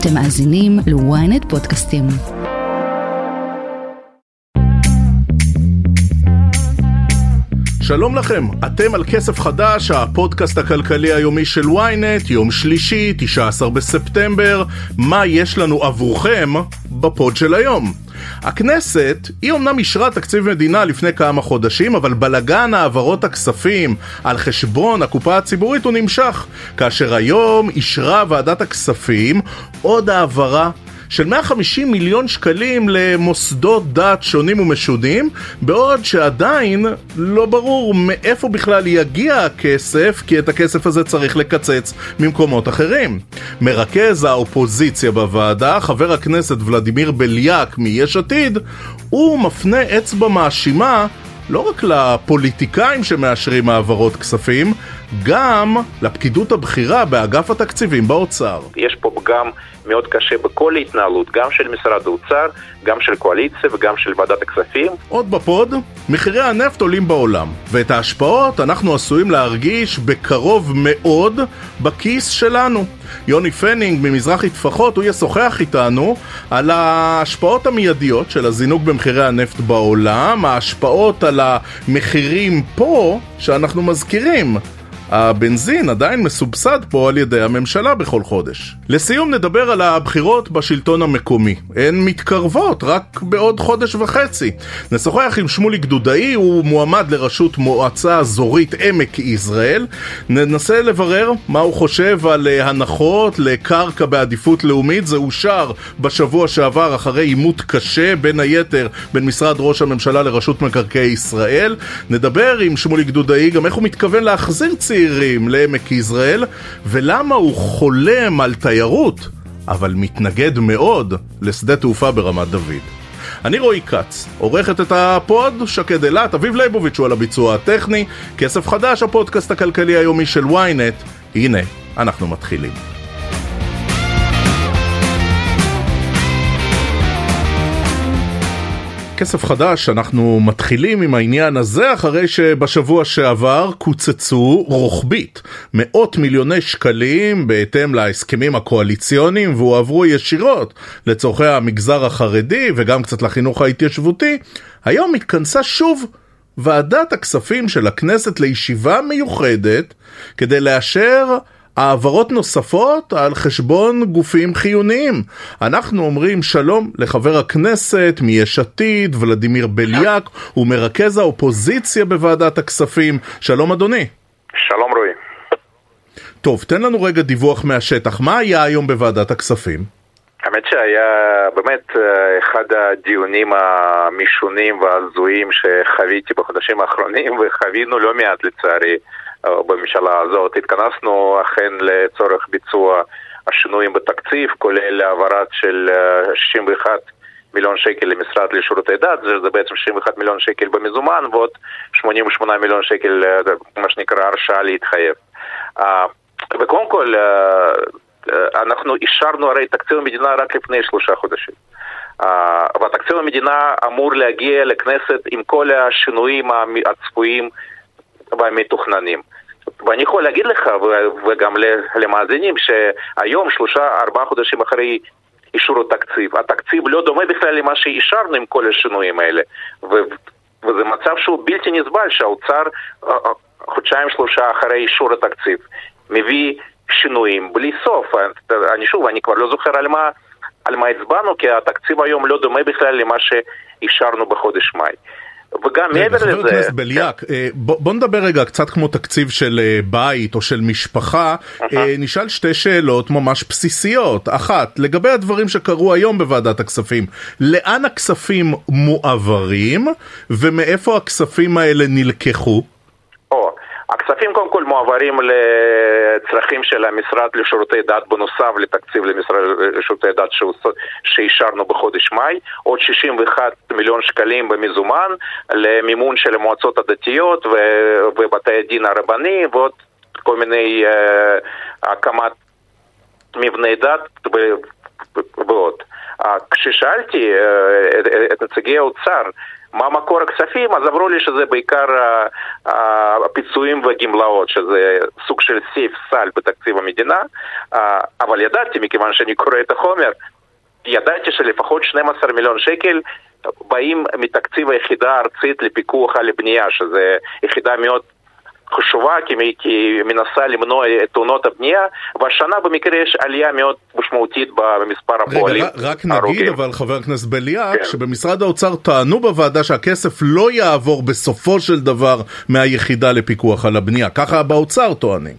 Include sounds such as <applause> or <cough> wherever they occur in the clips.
אתם מאזינים ל-ynet פודקאסטים. שלום לכם, אתם על כסף חדש, הפודקאסט הכלכלי היומי של ynet, יום שלישי, 19 בספטמבר, מה יש לנו עבורכם בפוד של היום. הכנסת, היא אמנם אישרה תקציב מדינה לפני כמה חודשים, אבל בלגן העברות הכספים על חשבון הקופה הציבורית הוא נמשך, כאשר היום אישרה ועדת הכספים עוד העברה של 150 מיליון שקלים למוסדות דת שונים ומשונים, בעוד שעדיין לא ברור מאיפה בכלל יגיע הכסף, כי את הכסף הזה צריך לקצץ ממקומות אחרים. מרכז האופוזיציה בוועדה, חבר הכנסת ולדימיר בליאק מיש עתיד, הוא מפנה אצבע מאשימה לא רק לפוליטיקאים שמאשרים העברות כספים, גם לפקידות הבכירה באגף התקציבים באוצר. יש פה פגם מאוד קשה בכל ההתנהלות, גם של משרד האוצר, גם של קואליציה וגם של ועדת הכספים. עוד בפוד, מחירי הנפט עולים בעולם, ואת ההשפעות אנחנו עשויים להרגיש בקרוב מאוד בכיס שלנו. יוני פנינג ממזרחי טפחות, הוא ישוחח איתנו על ההשפעות המיידיות של הזינוק במחירי הנפט בעולם, ההשפעות על המחירים פה, שאנחנו מזכירים. הבנזין עדיין מסובסד פה על ידי הממשלה בכל חודש. לסיום נדבר על הבחירות בשלטון המקומי. הן מתקרבות רק בעוד חודש וחצי. נשוחח עם שמולי גדודאי, הוא מועמד לראשות מועצה אזורית עמק יזרעאל. ננסה לברר מה הוא חושב על אה, הנחות לקרקע בעדיפות לאומית. זה אושר בשבוע שעבר אחרי עימות קשה, בין היתר בין משרד ראש הממשלה לרשות מקרקעי ישראל. נדבר עם שמולי גדודאי גם איך הוא מתכוון להחזיר צעירים צעירים לעמק יזרעאל, ולמה הוא חולם על תיירות, אבל מתנגד מאוד לשדה תעופה ברמת דוד. אני רועי כץ, עורכת את הפוד, שקד אילת, אביב ליבוביץ' הוא על הביצוע הטכני, כסף חדש, הפודקאסט הכלכלי היומי של ynet, הנה, אנחנו מתחילים. כסף חדש, אנחנו מתחילים עם העניין הזה אחרי שבשבוע שעבר קוצצו רוחבית מאות מיליוני שקלים בהתאם להסכמים הקואליציוניים והועברו ישירות לצורכי המגזר החרדי וגם קצת לחינוך ההתיישבותי. היום התכנסה שוב ועדת הכספים של הכנסת לישיבה מיוחדת כדי לאשר העברות נוספות על חשבון גופים חיוניים. אנחנו אומרים שלום לחבר הכנסת מיש עתיד, ולדימיר בליאק, הוא מרכז האופוזיציה בוועדת הכספים. שלום אדוני. שלום רועי. טוב, תן לנו רגע דיווח מהשטח. מה היה היום בוועדת הכספים? האמת שהיה באמת אה, אחד הדיונים המשונים וההזויים שחוויתי בחודשים האחרונים <laughs> וחווינו לא מעט לצערי בממשלה הזאת. התכנסנו אכן לצורך ביצוע השינויים בתקציב, כולל העברת של 61 מיליון שקל למשרד לשירותי דת, זה, זה בעצם 61 מיליון שקל במזומן ועוד 88 מיליון שקל, מה שנקרא הרשאה להתחייב. וקודם כל, אנחנו אישרנו הרי תקציב המדינה רק לפני שלושה חודשים. ותקציב המדינה אמור להגיע לכנסת עם כל השינויים הצפויים והמתוכננים. ואני יכול להגיד לך, וגם למאזינים, שהיום, שלושה, ארבעה חודשים אחרי אישור התקציב, התקציב לא דומה בכלל למה שאישרנו עם כל השינויים האלה. וזה מצב שהוא בלתי נסבל, שהאוצר חודשיים שלושה אחרי אישור התקציב מביא שינויים בלי סוף. אני שוב, אני כבר לא זוכר על מה, על מה הצבענו, כי התקציב היום לא דומה בכלל למה שאישרנו בחודש מאי. וגם מעבר לזה... חבר הכנסת בליאק, כן. בוא נדבר רגע קצת כמו תקציב של אה, בית או של משפחה. אה, נשאל שתי שאלות ממש בסיסיות. אחת, לגבי הדברים שקרו היום בוועדת הכספים, לאן הכספים מועברים ומאיפה הכספים האלה נלקחו? הכספים קודם כל מועברים לצרכים של המשרד לשירותי דת בנוסף לתקציב למשרד לשירותי דת שאישרנו בחודש מאי, עוד 61 מיליון שקלים במזומן למימון של המועצות הדתיות ובתי הדין הרבני ועוד כל מיני uh, הקמת מבני דת ועוד. כששאלתי uh, את נציגי האוצר מה מקור הכספים, אז אמרו לי שזה בעיקר הפיצויים והגמלאות, שזה סוג של סייף סל בתקציב המדינה, אבל ידעתי, מכיוון שאני קורא את החומר, ידעתי שלפחות 12 מיליון שקל באים מתקציב היחידה הארצית לפיקוח על הבנייה, שזה יחידה מאוד חשובה כי, כי מנסה למנוע את תאונות הבנייה, והשנה במקרה יש עלייה מאוד משמעותית במספר הפועלים רגע, רק נגיד אבל חבר הכנסת בליאק, כן. שבמשרד האוצר טענו בוועדה שהכסף לא יעבור בסופו של דבר מהיחידה לפיקוח על הבנייה, ככה באוצר טוענים.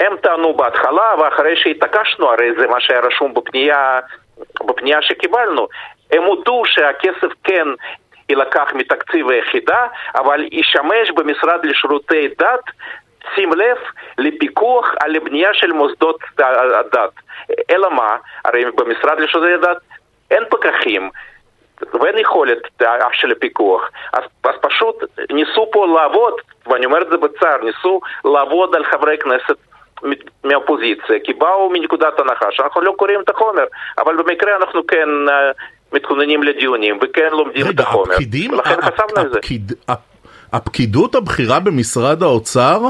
הם טענו בהתחלה, ואחרי שהתעקשנו, הרי זה מה שהיה רשום בפנייה, בפנייה שקיבלנו, הם הודו שהכסף כן יילקח מתקציב היחידה, אבל ישמש במשרד לשירותי דת, שים לב, לפיקוח על הבנייה של מוסדות הדת. אלא מה? הרי במשרד לשירותי דת אין פקחים. ואין יכולת של הפיקוח. אז, אז פשוט ניסו פה לעבוד, ואני אומר את זה בצער, ניסו לעבוד על חברי כנסת מהאופוזיציה, כי באו מנקודת הנחה שאנחנו לא קוראים את החומר, אבל במקרה אנחנו כן מתכוננים לדיונים וכן לומדים את החומר. הפקידים, לכן חשבנו על זה. הפקידות הבכירה במשרד האוצר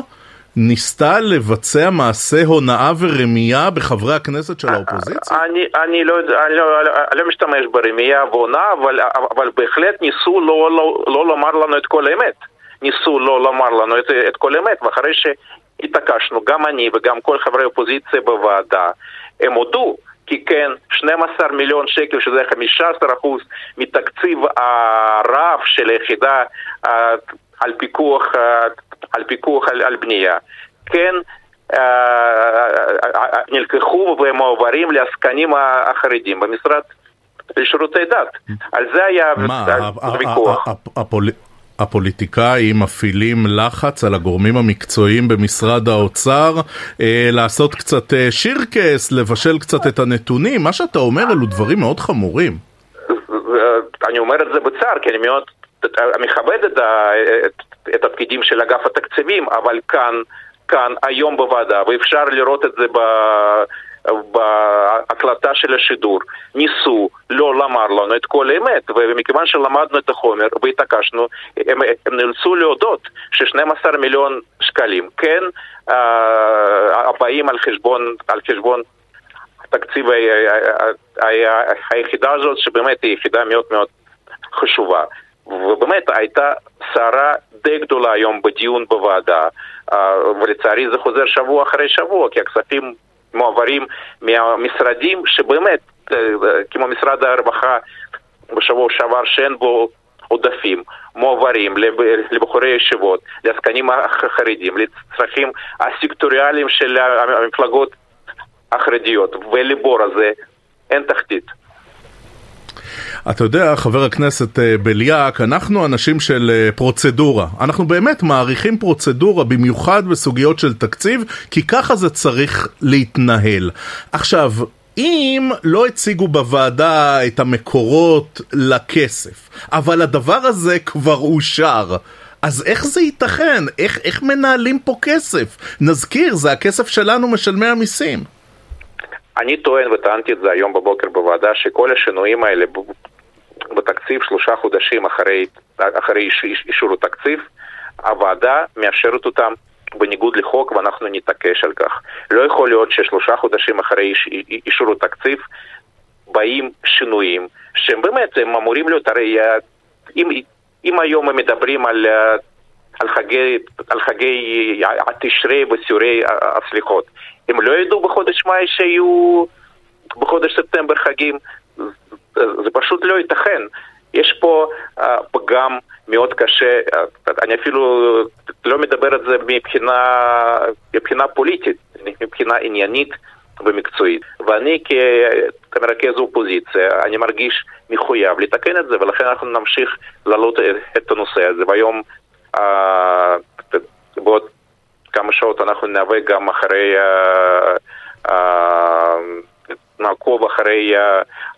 ניסתה לבצע מעשה הונאה ורמייה בחברי הכנסת של האופוזיציה? אני, אני, לא, אני לא, לא משתמש ברמייה והונאה, אבל, אבל בהחלט ניסו לא, לא, לא לומר לנו את כל האמת. ניסו לא לומר לנו את, את כל האמת, ואחרי שהתעקשנו, גם אני וגם כל חברי האופוזיציה בוועדה, הם הודו כי כן, 12 מיליון שקל, שזה 15 אחוז מתקציב הרב של היחידה אה, על פיקוח, אה, על, פיקוח על, על בנייה, כן אה, נלקחו ומועברים לעסקנים החרדים במשרד לשירותי דת. על זה היה ויכוח. הפוליטיקאים מפעילים לחץ על הגורמים המקצועיים במשרד האוצר אה, לעשות קצת אה, שירקס, לבשל קצת את הנתונים. מה שאתה אומר אלו דברים מאוד חמורים. אני אומר את זה בצער, כי אני מאוד מכבד את, את, את הפקידים של אגף התקציבים, אבל כאן, כאן, היום בוועדה, ואפשר לראות את זה ב... בהקלטה של השידור ניסו לא לומר לנו את כל האמת ומכיוון שלמדנו את החומר והתעקשנו הם, הם נאלצו להודות ש-12 מיליון שקלים כן אה, הבאים על חשבון, על חשבון תקציב היחידה הזאת שבאמת היא יחידה מאוד מאוד חשובה. ובאמת הייתה סערה די גדולה היום בדיון בוועדה אה, ולצערי זה חוזר שבוע אחרי שבוע כי הכספים מועברים מהמשרדים שבאמת, אה, כמו משרד הרווחה בשבוע שעבר שאין בו עודפים, מועברים לבחורי ישיבות, לעסקנים החרדים, לצרכים הסקטוריאליים של המפלגות החרדיות, ולבור הזה אין תחתית. אתה יודע, חבר הכנסת אה, בליאק, אנחנו אנשים של אה, פרוצדורה. אנחנו באמת מעריכים פרוצדורה, במיוחד בסוגיות של תקציב, כי ככה זה צריך להתנהל. עכשיו, אם לא הציגו בוועדה את המקורות לכסף, אבל הדבר הזה כבר אושר, אז איך זה ייתכן? איך, איך מנהלים פה כסף? נזכיר, זה הכסף שלנו משלמי המיסים. אני טוען, וטענתי את זה היום בבוקר בוועדה, שכל השינויים האלה בתקציב שלושה חודשים אחרי, אחרי אישור התקציב, הוועדה מאשרת אותם בניגוד לחוק ואנחנו נתעקש על כך. לא יכול להיות ששלושה חודשים אחרי אישור התקציב באים שינויים שהם באמת, הם אמורים להיות, הרי אם, אם היום הם מדברים על, על חגי, על חגי התשרי וסיורי הסליחות, הם לא ידעו בחודש מאי שיהיו בחודש ספטמבר חגים, זה פשוט לא ייתכן. יש פה uh, פגם מאוד קשה, uh, אני אפילו לא מדבר על זה מבחינה, מבחינה פוליטית, מבחינה עניינית ומקצועית. ואני כמרכז אופוזיציה, אני מרגיש מחויב לתקן את זה, ולכן אנחנו נמשיך להעלות את הנושא הזה. והיום, בעוד כמה שעות אנחנו נאבק גם אחרי... Uh, uh, נעקוב אחרי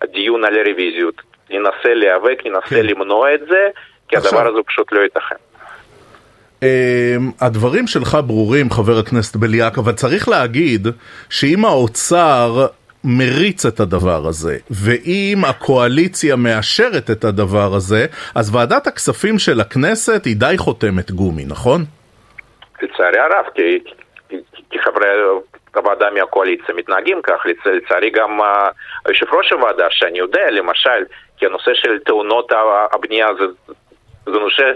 הדיון על הרוויזיות. ננסה להיאבק, ננסה כן. למנוע את זה, כי עכשיו... הדבר הזה פשוט לא ייתכן. Um, הדברים שלך ברורים, חבר הכנסת בליאק, אבל צריך להגיד שאם האוצר מריץ את הדבר הזה, ואם הקואליציה מאשרת את הדבר הזה, אז ועדת הכספים של הכנסת היא די חותמת גומי, נכון? לצערי הרב, כי, כי, חברי הוועדה מהקואליציה מתנהגים כך, לצערי גם היושב ראש הוועדה, שאני יודע, למשל, כי הנושא של תאונות הבנייה זה, זה נושא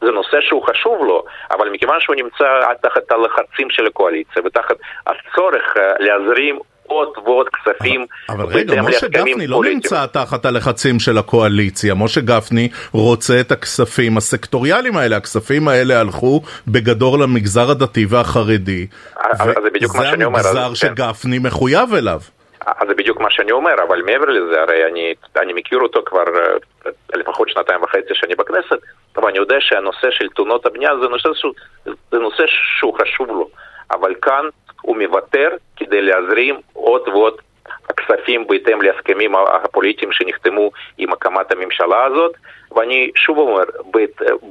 זה נושא שהוא חשוב לו, אבל מכיוון שהוא נמצא תחת הלחצים של הקואליציה ותחת הצורך להזרים עוד ועוד כספים. אבל רגע, משה גפני לא נמצא תחת הלחצים של הקואליציה. משה גפני רוצה את הכספים הסקטוריאליים האלה. הכספים האלה הלכו בגדול למגזר הדתי והחרדי. זה בדיוק מה שאני אומר. וזה המגזר שגפני מחויב אליו. אז זה בדיוק מה שאני אומר, אבל מעבר לזה, הרי אני, אני מכיר אותו כבר לפחות שנתיים וחצי שאני בכנסת, ואני יודע שהנושא של תאונות הבנייה זה נושא, שהוא, זה נושא שהוא חשוב לו, אבל כאן הוא מוותר כדי להזרים עוד ועוד הכספים בהתאם להסכמים הפוליטיים שנחתמו עם הקמת הממשלה הזאת, ואני שוב אומר,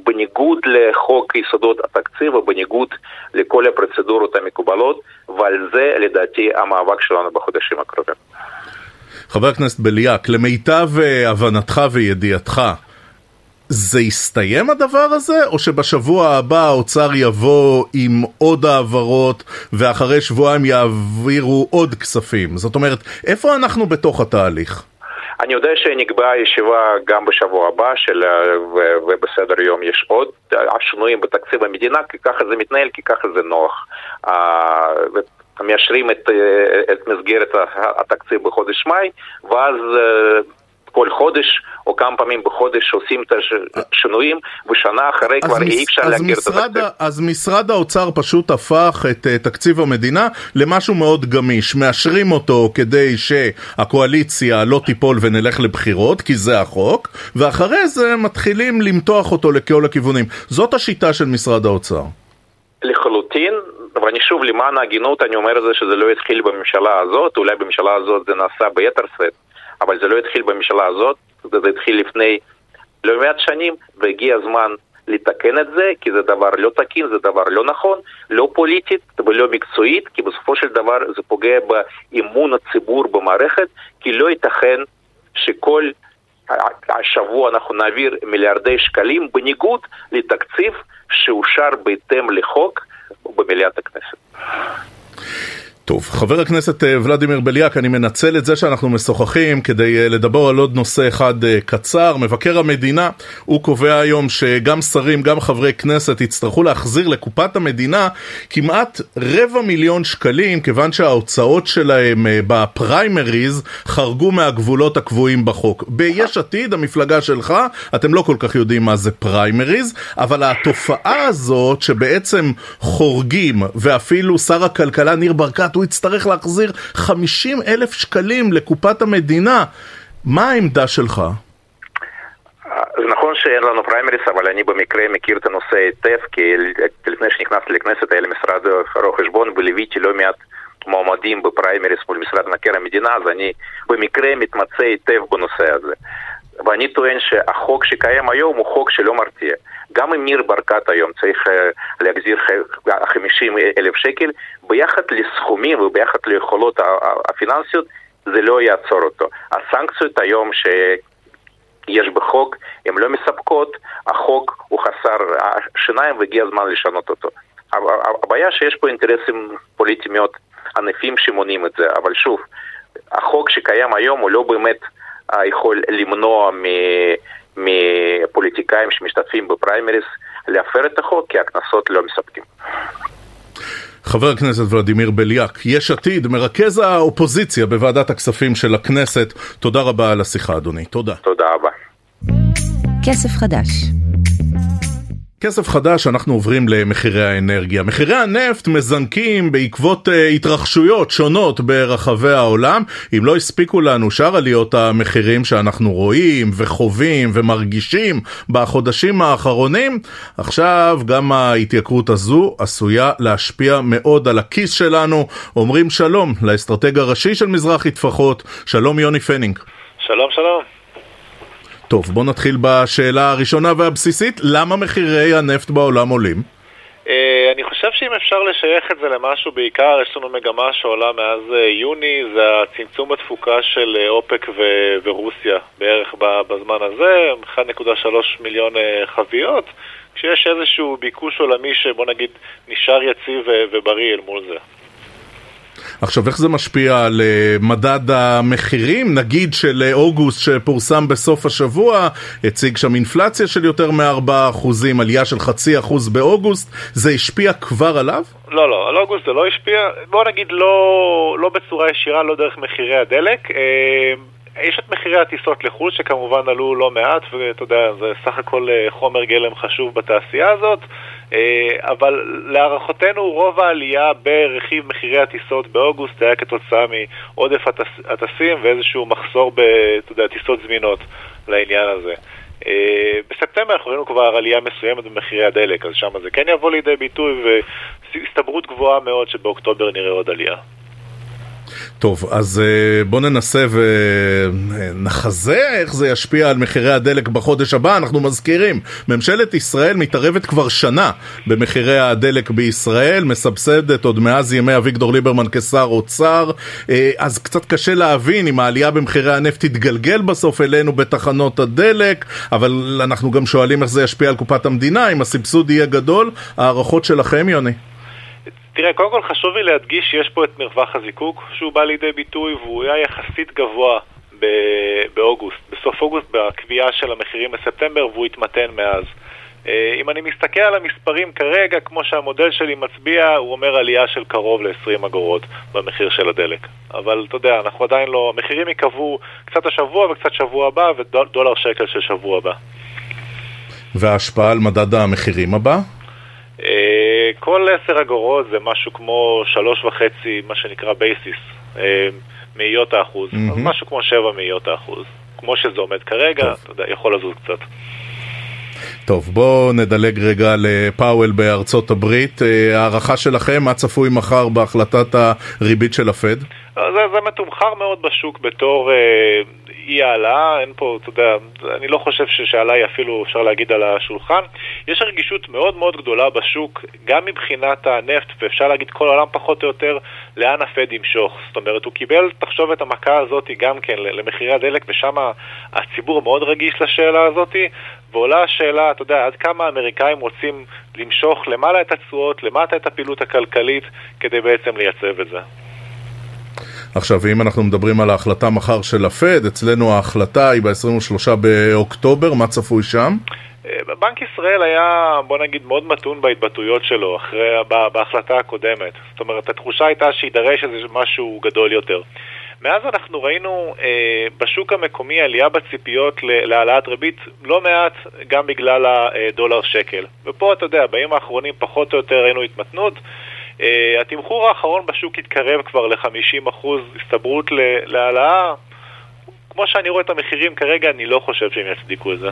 בניגוד לחוק יסודות התקציב ובניגוד לכל הפרוצדורות המקובלות, ועל זה לדעתי המאבק שלנו בחודשים הקרובים. חבר הכנסת בליאק, למיטב הבנתך וידיעתך, זה יסתיים הדבר הזה, או שבשבוע הבא האוצר יבוא עם עוד העברות ואחרי שבועיים יעבירו עוד כספים? זאת אומרת, איפה אנחנו בתוך התהליך? אני יודע שנקבעה ישיבה גם בשבוע הבא של, ובסדר יום יש עוד השינויים בתקציב המדינה, כי ככה זה מתנהל, כי ככה זה נוח. מאשרים את, את מסגרת התקציב בחודש מאי, ואז כל חודש או כמה פעמים בחודש עושים את השינויים, ושנה אחרי כבר אי אפשר להכיר את התקציב. אז משרד האוצר פשוט הפך את uh, תקציב המדינה למשהו מאוד גמיש. מאשרים אותו כדי שהקואליציה לא תיפול ונלך לבחירות, כי זה החוק, ואחרי זה מתחילים למתוח אותו לכל הכיוונים. זאת השיטה של משרד האוצר. לחלוטין, ואני שוב, למען ההגינות, אני אומר את זה שזה לא התחיל בממשלה הזאת, אולי בממשלה הזאת זה נעשה ביתר שאת. אבל זה לא התחיל בממשלה הזאת, זה התחיל לפני לא מעט שנים, והגיע הזמן לתקן את זה, כי זה דבר לא תקין, זה דבר לא נכון, לא פוליטית ולא מקצועית, כי בסופו של דבר זה פוגע באמון הציבור במערכת, כי לא ייתכן שכל השבוע אנחנו נעביר מיליארדי שקלים בניגוד לתקציב שאושר בהתאם לחוק במליאת הכנסת. טוב, חבר הכנסת אה, ולדימיר בליאק, אני מנצל את זה שאנחנו משוחחים כדי אה, לדבר על עוד נושא אחד אה, קצר. מבקר המדינה, הוא קובע היום שגם שרים, גם חברי כנסת יצטרכו להחזיר לקופת המדינה כמעט רבע מיליון שקלים, כיוון שההוצאות שלהם בפריימריז חרגו מהגבולות הקבועים בחוק. ביש עתיד, המפלגה שלך, אתם לא כל כך יודעים מה זה פריימריז, אבל התופעה הזאת שבעצם חורגים, ואפילו שר הכלכלה ניר ברקת הוא יצטרך להחזיר 50 אלף שקלים לקופת המדינה. מה העמדה שלך? זה נכון שאין לנו פריימריס, אבל אני במקרה מכיר את הנושא היטב, כי לפני שנכנסתי לכנסת היה לי משרד רואי חשבון וליוויתי לא מעט מועמדים בפריימריס מול משרד מבקר המדינה, אז אני במקרה מתמצא היטב בנושא הזה. ואני טוען שהחוק שקיים היום הוא חוק שלא מרתיע. גם אם ניר ברקת היום צריך אה, להחזיר 50 אלף שקל, ביחד לסכומים וביחד ליכולות הפיננסיות, זה לא יעצור אותו. הסנקציות היום שיש בחוק הן לא מספקות, החוק הוא חסר שיניים והגיע הזמן לשנות אותו. הבעיה שיש פה אינטרסים פוליטיים מאוד ענפים שמונעים את זה, אבל שוב, החוק שקיים היום הוא לא באמת יכול למנוע מפוליטיקאים שמשתתפים בפריימריס להפר את החוק כי הקנסות לא מספקים. חבר הכנסת ולדימיר בליאק, יש עתיד, מרכז האופוזיציה בוועדת הכספים של הכנסת, תודה רבה על השיחה אדוני, תודה. תודה רבה. כסף חדש כסף חדש, אנחנו עוברים למחירי האנרגיה. מחירי הנפט מזנקים בעקבות uh, התרחשויות שונות ברחבי העולם. אם לא הספיקו לנו שאר עליות המחירים שאנחנו רואים וחווים ומרגישים בחודשים האחרונים, עכשיו גם ההתייקרות הזו עשויה להשפיע מאוד על הכיס שלנו. אומרים שלום לאסטרטג הראשי של מזרחי טפחות, שלום יוני פנינג. שלום שלום. טוב, בוא נתחיל בשאלה הראשונה והבסיסית, למה מחירי הנפט בעולם עולים? אה, אני חושב חושב שאם אפשר לשייך את זה למשהו בעיקר, יש לנו מגמה שעולה מאז אה, יוני, זה הצמצום בתפוקה של אה, אופ"ק ו- ורוסיה בערך בזמן הזה, 1.3 מיליון חביות, כשיש איזשהו ביקוש עולמי שבוא נגיד נשאר יציב ובריא אל מול זה. עכשיו, איך זה משפיע על אה, מדד המחירים? נגיד של אה, אוגוסט שפורסם בסוף השבוע, הציג שם אינפלציה של יותר מ-4%, עלייה של חצי אחוז באוגוסט, זה השפיע כבר עליו? לא, לא, על אוגוסט זה לא השפיע, בוא נגיד לא, לא בצורה ישירה, לא דרך מחירי הדלק. אה, יש את מחירי הטיסות לחו"ל שכמובן עלו לא מעט, ואתה יודע, זה סך הכל חומר גלם חשוב בתעשייה הזאת. אה, אבל להערכותינו רוב העלייה ברכיב מחירי הטיסות באוגוסט היה כתוצאה מעודף הטסים ואיזשהו מחסור בטיסות זמינות לעניין הזה. אה, בספטמבר אנחנו ראינו כבר עלייה מסוימת במחירי הדלק, אז שם זה כן יבוא לידי ביטוי והסתברות גבוהה מאוד שבאוקטובר נראה עוד עלייה. טוב, אז אה, בואו ננסה ונחזה איך זה ישפיע על מחירי הדלק בחודש הבא. אנחנו מזכירים, ממשלת ישראל מתערבת כבר שנה במחירי הדלק בישראל, מסבסדת עוד מאז ימי אביגדור ליברמן כשר אוצר, אה, אז קצת קשה להבין אם העלייה במחירי הנפט תתגלגל בסוף אלינו בתחנות הדלק, אבל אנחנו גם שואלים איך זה ישפיע על קופת המדינה, אם הסבסוד יהיה גדול. הערכות שלכם, יוני? תראה, קודם כל חשוב לי להדגיש שיש פה את מרווח הזיקוק שהוא בא לידי ביטוי והוא היה יחסית גבוה באוגוסט, בסוף אוגוסט בקביעה של המחירים בספטמבר והוא התמתן מאז. אה, אם אני מסתכל על המספרים כרגע, כמו שהמודל שלי מצביע, הוא אומר עלייה של קרוב ל-20 אגורות במחיר של הדלק. אבל אתה יודע, אנחנו עדיין לא... המחירים ייקבעו קצת השבוע וקצת שבוע הבא, ודולר שקל של שבוע הבא. וההשפעה על מדד המחירים הבא? אה, כל עשר אגורות זה משהו כמו שלוש וחצי, מה שנקרא basis, אה, מאיות האחוז, mm-hmm. אז משהו כמו שבע מאיות האחוז. כמו שזה עומד כרגע, טוב. אתה יודע, יכול לזוז קצת. טוב, בואו נדלג רגע לפאוול בארצות הברית. אה, הערכה שלכם, מה צפוי מחר בהחלטת הריבית של הפד? זה, זה מתומחר מאוד בשוק בתור אי העלאה, אין פה, אתה יודע, אני לא חושב שהעלאה היא אפילו, אפשר להגיד, על השולחן. יש רגישות מאוד מאוד גדולה בשוק, גם מבחינת הנפט, ואפשר להגיד כל העולם פחות או יותר, לאן הפד ימשוך. זאת אומרת, הוא קיבל, תחשוב את המכה הזאת גם כן למחירי הדלק, ושם הציבור מאוד רגיש לשאלה הזאת, ועולה השאלה, אתה יודע, עד כמה האמריקאים רוצים למשוך למעלה את התשואות, למטה את הפעילות הכלכלית, כדי בעצם לייצב את זה. עכשיו, אם אנחנו מדברים על ההחלטה מחר של הפד, אצלנו ההחלטה היא ב-23 באוקטובר, מה צפוי שם? אה, בנק ישראל היה, בוא נגיד, מאוד מתון בהתבטאויות שלו אחרי, בהחלטה הקודמת. זאת אומרת, התחושה הייתה שיידרש איזה משהו גדול יותר. מאז אנחנו ראינו אה, בשוק המקומי עלייה בציפיות להעלאת ריבית לא מעט גם בגלל הדולר שקל. ופה אתה יודע, בימים האחרונים פחות או יותר ראינו התמתנות. Uh, התמחור האחרון בשוק התקרב כבר ל-50% הסתברות להעלאה. כמו שאני רואה את המחירים כרגע, אני לא חושב שהם יצדיקו את זה.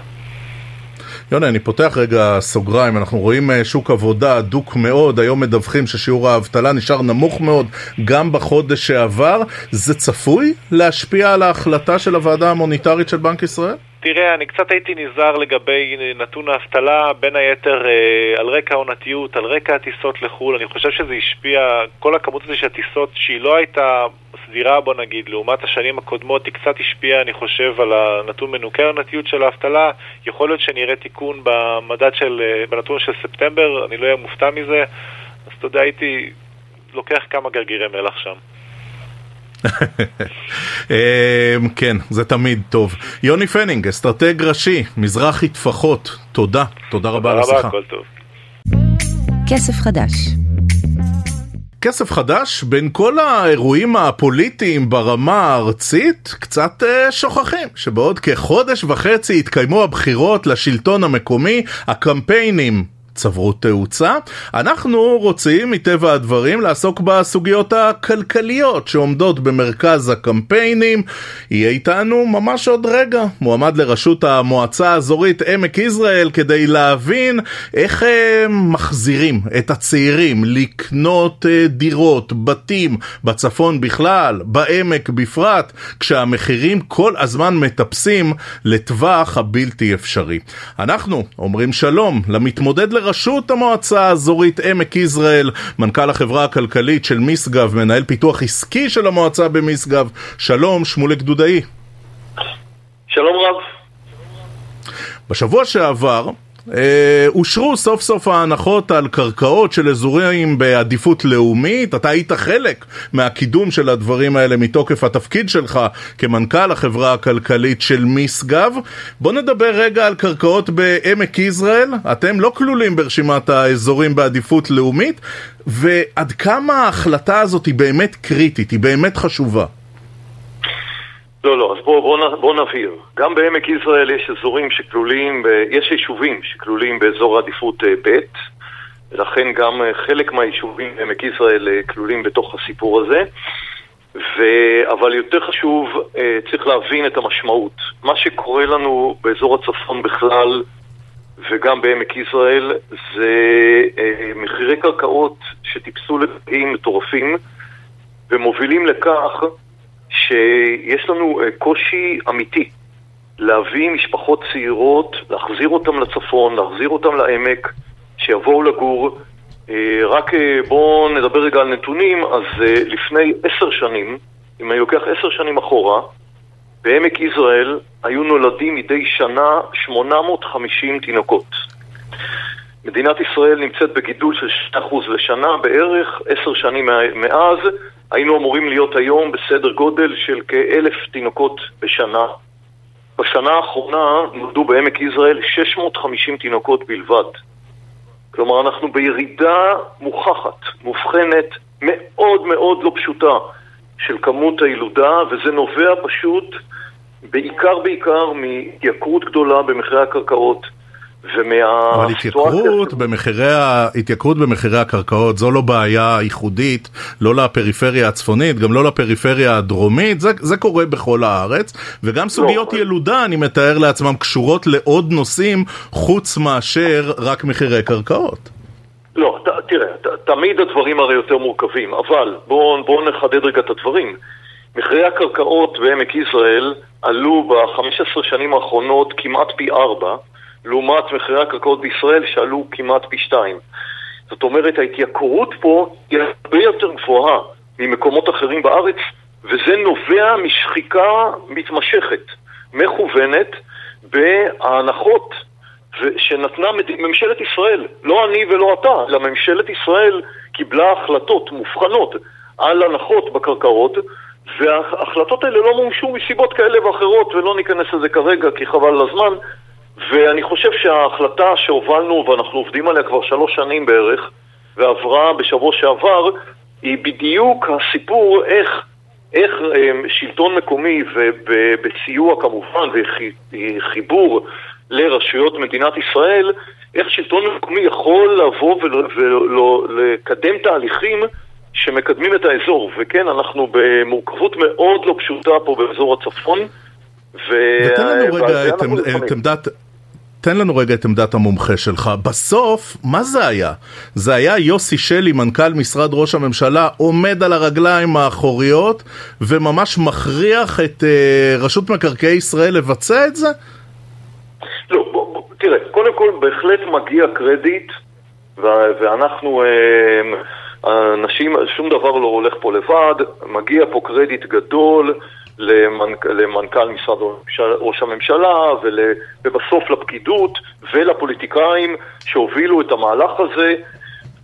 יוני, אני פותח רגע סוגריים, אנחנו רואים אה, שוק עבודה הדוק מאוד, היום מדווחים ששיעור האבטלה נשאר נמוך מאוד גם בחודש שעבר, זה צפוי להשפיע על ההחלטה של הוועדה המוניטרית של בנק ישראל? תראה, אני קצת הייתי נזהר לגבי נתון האבטלה, בין היתר אה, על רקע העונתיות, על רקע הטיסות לחו"ל, אני חושב שזה השפיע, כל הכמות הזאת של הטיסות שהיא לא הייתה סבירה בוא נגיד, לעומת השנים הקודמות, היא קצת השפיעה, אני חושב, על הנתון מנוכי העונתיות של האבטלה, יכול להיות שנראה תיקון במדד של, אה, בנתון של ספטמבר, אני לא אהיה מופתע מזה, אז אתה יודע, הייתי לוקח כמה גרגירי מלח שם. אמ, כן, זה תמיד טוב. יוני פנינג, אסטרטג ראשי, מזרחי טפחות, תודה. תודה רבה על השיחה. כסף חדש. כסף חדש בין כל האירועים הפוליטיים ברמה הארצית קצת אה, שוכחים שבעוד כחודש וחצי יתקיימו הבחירות לשלטון המקומי הקמפיינים צברו תאוצה. אנחנו רוצים מטבע הדברים לעסוק בסוגיות הכלכליות שעומדות במרכז הקמפיינים. יהיה איתנו ממש עוד רגע מועמד לראשות המועצה האזורית עמק יזרעאל כדי להבין איך הם אה, מחזירים את הצעירים לקנות אה, דירות, בתים, בצפון בכלל, בעמק בפרט, כשהמחירים כל הזמן מטפסים לטווח הבלתי אפשרי. אנחנו אומרים שלום למתמודד לראשות בראשות המועצה האזורית עמק יזרעאל, מנכ"ל החברה הכלכלית של משגב, מנהל פיתוח עסקי של המועצה במשגב. שלום, שמוליק דודאי. שלום רב. בשבוע שעבר אושרו סוף סוף ההנחות על קרקעות של אזורים בעדיפות לאומית. אתה היית חלק מהקידום של הדברים האלה מתוקף התפקיד שלך כמנכ"ל החברה הכלכלית של משגב. בוא נדבר רגע על קרקעות בעמק יזרעאל. אתם לא כלולים ברשימת האזורים בעדיפות לאומית, ועד כמה ההחלטה הזאת היא באמת קריטית, היא באמת חשובה. לא, לא, אז בואו בוא, בוא נבהיר. גם בעמק יזרעאל יש אזורים שכלולים, יש יישובים שכלולים באזור עדיפות אה, ב', ולכן גם אה, חלק מהיישובים בעמק יזרעאל אה, כלולים בתוך הסיפור הזה. ו... אבל יותר חשוב, צריך להבין את המשמעות. מה שקורה לנו באזור הצפון בכלל, וגם בעמק יזרעאל, זה מחירי קרקעות שטיפסו לגבים מטורפים, ומובילים לכך שיש לנו אה, קושי אמיתי להביא משפחות צעירות, להחזיר אותן לצפון, להחזיר אותן לעמק, שיבואו לגור. אה, רק אה, בואו נדבר רגע על נתונים, אז לפני עשר שנים, אם אני לוקח עשר שנים אחורה, בעמק יזרעאל היו נולדים מדי שנה 850 תינוקות. מדינת ישראל נמצאת בגידול של 2% לשנה בערך, עשר שנים מאז, היינו אמורים להיות היום בסדר גודל של כאלף תינוקות בשנה. בשנה האחרונה נולדו בעמק יזרעאל 650 תינוקות בלבד. כלומר, אנחנו בירידה מוכחת, מובחנת, מאוד מאוד לא פשוטה של כמות הילודה, וזה נובע פשוט בעיקר בעיקר מהתייקרות גדולה במחירי הקרקעות. ומה... אבל התייקרות במחירי, התייקרות במחירי הקרקעות זו לא בעיה ייחודית, לא לפריפריה הצפונית, גם לא לפריפריה הדרומית, זה, זה קורה בכל הארץ, וגם סוגיות לא, ילודה, אני מתאר לעצמם, קשורות לעוד נושאים חוץ מאשר רק מחירי קרקעות. לא, ת, תראה, ת, תמיד הדברים הרי יותר מורכבים, אבל בואו בוא נחדד רגע את הדברים. מחירי הקרקעות בעמק יזרעאל עלו ב-15 שנים האחרונות כמעט פי ארבע, לעומת מחירי הקרקעות בישראל שעלו כמעט פי שתיים. זאת אומרת, ההתייקרות פה היא הרבה יותר גבוהה ממקומות אחרים בארץ, וזה נובע משחיקה מתמשכת, מכוונת, בהנחות שנתנה ממשלת ישראל, לא אני ולא אתה, אלא ממשלת ישראל קיבלה החלטות מובחנות על הנחות בקרקעות, וההחלטות האלה לא מומשו מסיבות כאלה ואחרות, ולא ניכנס לזה כרגע כי חבל על הזמן, ואני חושב שההחלטה שהובלנו, ואנחנו עובדים עליה כבר שלוש שנים בערך, ועברה בשבוע שעבר, היא בדיוק הסיפור איך, איך אמ, שלטון מקומי, ובסיוע כמובן, וחיבור לרשויות מדינת ישראל, איך שלטון מקומי יכול לבוא ולקדם תהליכים שמקדמים את האזור. וכן, אנחנו במורכבות מאוד לא פשוטה פה באזור הצפון. ותן לנו רגע את, את עמדת, תן לנו רגע את עמדת המומחה שלך. בסוף, מה זה היה? זה היה יוסי שלי, מנכ"ל משרד ראש הממשלה, עומד על הרגליים האחוריות וממש מכריח את uh, רשות מקרקעי ישראל לבצע את זה? לא, בוא, בוא, תראה, קודם כל בהחלט מגיע קרדיט, ואנחנו, uh, אנשים, שום דבר לא הולך פה לבד, מגיע פה קרדיט גדול. למנכ... למנכ"ל משרד ראש הממשלה ול... ובסוף לפקידות ולפוליטיקאים שהובילו את המהלך הזה.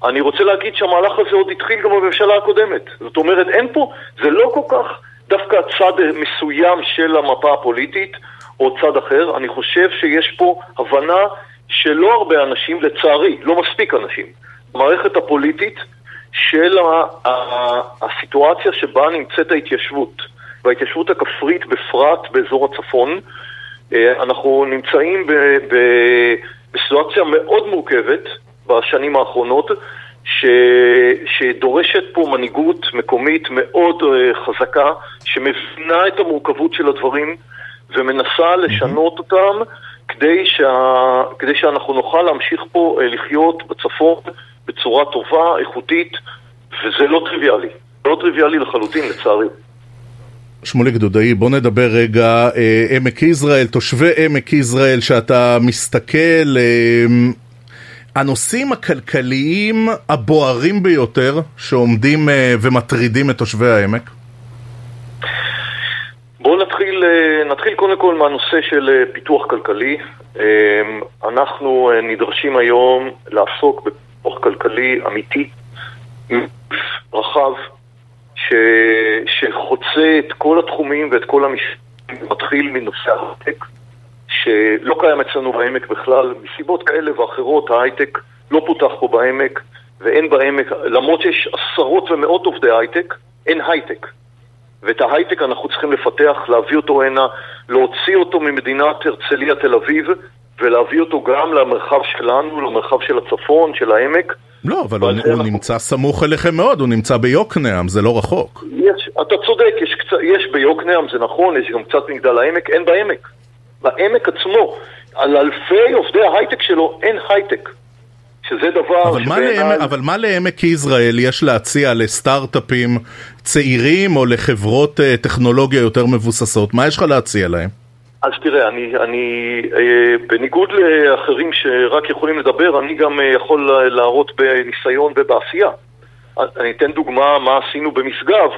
אני רוצה להגיד שהמהלך הזה עוד התחיל גם בממשלה הקודמת. זאת אומרת, אין פה, זה לא כל כך דווקא צד מסוים של המפה הפוליטית או צד אחר. אני חושב שיש פה הבנה שלא הרבה אנשים, לצערי, לא מספיק אנשים, במערכת הפוליטית של הסיטואציה שבה נמצאת ההתיישבות. וההתיישבות הכפרית בפרט באזור הצפון. אה, אנחנו נמצאים בסיטואציה מאוד מורכבת בשנים האחרונות, ש... שדורשת פה מנהיגות מקומית מאוד אה, חזקה, שמבינה את המורכבות של הדברים ומנסה לשנות אותם כדי, שה... כדי שאנחנו נוכל להמשיך פה אה, לחיות בצפון בצורה טובה, איכותית, וזה לא טריוויאלי. לא טריוויאלי לחלוטין, לצערי. שמוליק דודאי, בוא נדבר רגע, אה, עמק יזרעאל, תושבי עמק יזרעאל, שאתה מסתכל, אה, הנושאים הכלכליים הבוערים ביותר שעומדים אה, ומטרידים את תושבי העמק? בואו נתחיל, אה, נתחיל קודם כל מהנושא של אה, פיתוח כלכלי. אנחנו נדרשים היום לעסוק בפיתוח כלכלי אמיתי, רחב, ש... שחוצה את כל התחומים ואת כל המשפטים, מתחיל מנושא ההייטק, שלא קיים אצלנו בעמק בכלל, מסיבות כאלה ואחרות ההייטק לא פותח פה בעמק, ואין בעמק, למרות שיש עשרות ומאות עובדי הייטק, אין הייטק. ואת ההייטק אנחנו צריכים לפתח, להביא אותו הנה, להוציא אותו ממדינת הרצליה תל אביב, ולהביא אותו גם למרחב שלנו, למרחב של הצפון, של העמק. לא, אבל הוא, הוא אנחנו... נמצא סמוך אליכם מאוד, הוא נמצא ביוקנעם, זה לא רחוק. יש, אתה צודק, יש, קצת, יש ביוקנעם, זה נכון, יש גם קצת מגדל העמק, אין בעמק. בעמק עצמו, על אלפי עובדי ההייטק שלו, אין הייטק. שזה דבר אבל, מה לעמק, אבל מה לעמק יזרעאל יש להציע לסטארט-אפים צעירים או לחברות uh, טכנולוגיה יותר מבוססות? מה יש לך להציע להם? אז תראה, אני, אני אה, בניגוד לאחרים שרק יכולים לדבר, אני גם אה, יכול להראות בניסיון ובעשייה. אני אתן דוגמה מה עשינו במשגב.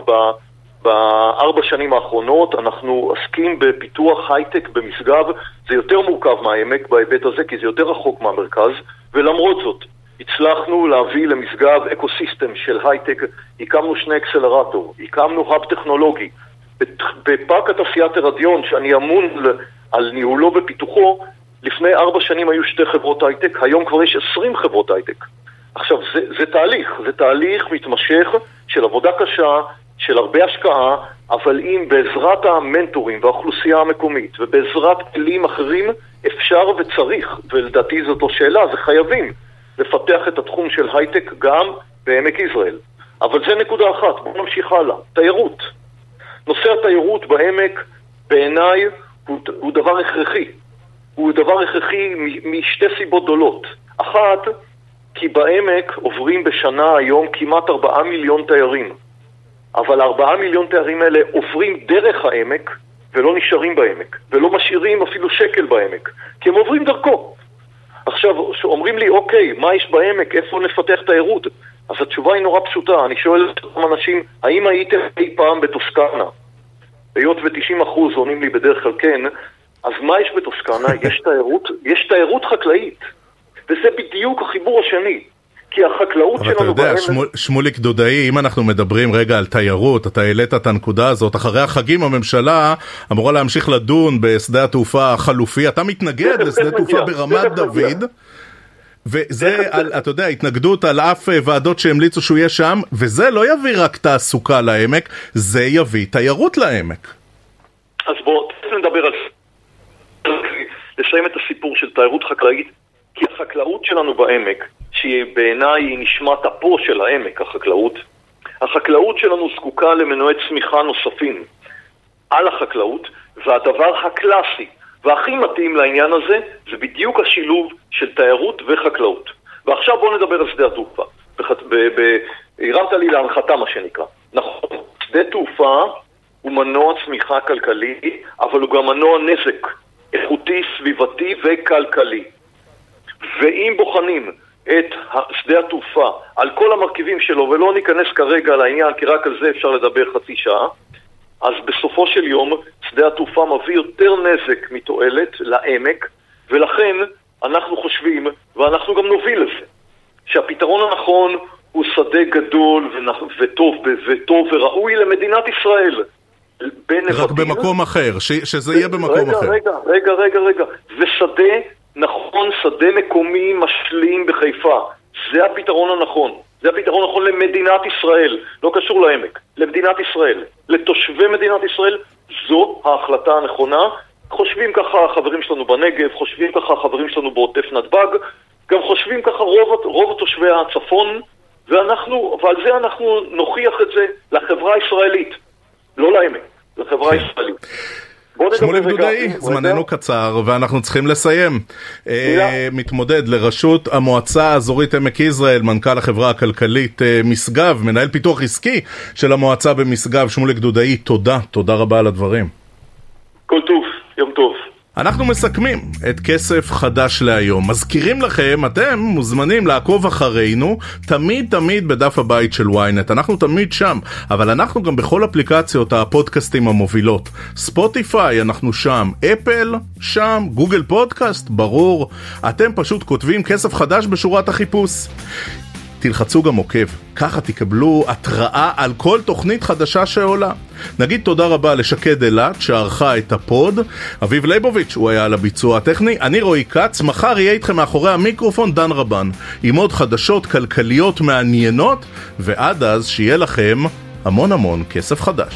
בארבע שנים האחרונות אנחנו עוסקים בפיתוח הייטק במשגב, זה יותר מורכב מהעמק בהיבט הזה כי זה יותר רחוק מהמרכז, ולמרות זאת הצלחנו להביא למשגב ecosystem של הייטק, הקמנו שני אקסלרטור, הקמנו hub טכנולוגי. בפארק התעשייה תרדיון, שאני אמון על ניהולו ופיתוחו, לפני ארבע שנים היו שתי חברות הייטק, היום כבר יש עשרים חברות הייטק. עכשיו, זה, זה תהליך, זה תהליך מתמשך של עבודה קשה, של הרבה השקעה, אבל אם בעזרת המנטורים והאוכלוסייה המקומית ובעזרת כלים אחרים אפשר וצריך, ולדעתי זאת לא שאלה, זה חייבים, לפתח את התחום של הייטק גם בעמק יזרעאל. אבל זה נקודה אחת, בואו נמשיך הלאה. תיירות. נושא התיירות בעמק בעיניי הוא, הוא דבר הכרחי. הוא דבר הכרחי משתי סיבות גדולות. אחת, כי בעמק עוברים בשנה היום כמעט ארבעה מיליון תיירים. אבל ארבעה מיליון תיירים האלה עוברים דרך העמק ולא נשארים בעמק, ולא משאירים אפילו שקל בעמק, כי הם עוברים דרכו. עכשיו, כשאומרים לי, אוקיי, מה יש בעמק, איפה נפתח תיירות? אז התשובה היא נורא פשוטה, אני שואל את אותם אנשים, האם הייתם אי פעם בטוסקנה? היות ו-90% עונים לי בדרך כלל כן, אז מה יש בטוסקנה? <laughs> יש תיירות, יש תיירות חקלאית, וזה בדיוק החיבור השני. כי החקלאות שלנו... אבל אתה יודע, שמול, שמוליק דודאי, אם אנחנו מדברים רגע על תיירות, אתה העלית את הנקודה הזאת, אחרי החגים הממשלה אמורה להמשיך לדון בשדה התעופה החלופי, אתה מתנגד לשדה תעופה ברמת דוד. וזה, על, אתה יודע, התנגדות על אף אה, ועדות שהמליצו שהוא יהיה שם, וזה לא יביא רק תעסוקה לעמק, זה יביא תיירות לעמק. אז בואו נדבר על. לסיים את הסיפור של תיירות חקלאית, כי החקלאות שלנו בעמק שהיא בעיניי נשמת אפו של העמק, החקלאות. החקלאות שלנו זקוקה למנועי צמיחה נוספים על החקלאות, והדבר הקלאסי והכי מתאים לעניין הזה זה בדיוק השילוב של תיירות וחקלאות. ועכשיו בואו נדבר על שדה התעופה. הרמת לי להנחתה מה שנקרא. נכון, שדה תעופה הוא מנוע צמיחה כלכלי, אבל הוא גם מנוע נזק איכותי, סביבתי וכלכלי. ואם בוחנים את שדה התעופה על כל המרכיבים שלו, ולא ניכנס כרגע לעניין, כי רק על זה אפשר לדבר חצי שעה, אז בסופו של יום שדה התעופה מביא יותר נזק מתועלת לעמק, ולכן אנחנו חושבים, ואנחנו גם נוביל לזה, שהפתרון הנכון הוא שדה גדול וטוב, וטוב וראוי למדינת ישראל. רק במקום אחר, ש, שזה יהיה במקום רגע, אחר. רגע, רגע, רגע, רגע. זה שדה נכון שדה מקומי משלים בחיפה. זה הפתרון הנכון. זה הפתרון הנכון למדינת ישראל, לא קשור לעמק, למדינת ישראל. לתושבי מדינת ישראל, זו ההחלטה הנכונה. חושבים ככה החברים שלנו בנגב, חושבים ככה החברים שלנו בעוטף נתב"ג, גם חושבים ככה רוב, רוב תושבי הצפון, ואנחנו, ועל זה אנחנו נוכיח את זה לחברה הישראלית, לא לעמק, לחברה כן. הישראלית. שמוליק דודאי, זמננו קצר ואנחנו צריכים לסיים. אה, מתמודד לראשות המועצה האזורית עמק יזרעאל, מנכ"ל החברה הכלכלית אה, משגב, מנהל פיתוח עסקי של המועצה במשגב, שמוליק דודאי, תודה, תודה רבה על הדברים. כל טוב, יום טוב. אנחנו מסכמים את כסף חדש להיום. מזכירים לכם, אתם מוזמנים לעקוב אחרינו תמיד תמיד בדף הבית של ynet. אנחנו תמיד שם, אבל אנחנו גם בכל אפליקציות הפודקאסטים המובילות. ספוטיפיי, אנחנו שם. אפל, שם. גוגל פודקאסט, ברור. אתם פשוט כותבים כסף חדש בשורת החיפוש. תלחצו גם עוקב, ככה תקבלו התראה על כל תוכנית חדשה שעולה. נגיד תודה רבה לשקד אילת שערכה את הפוד, אביב ליבוביץ' הוא היה על הביצוע הטכני, אני רועי כץ, מחר יהיה איתכם מאחורי המיקרופון דן רבן, עם עוד חדשות כלכליות מעניינות, ועד אז שיהיה לכם המון המון כסף חדש.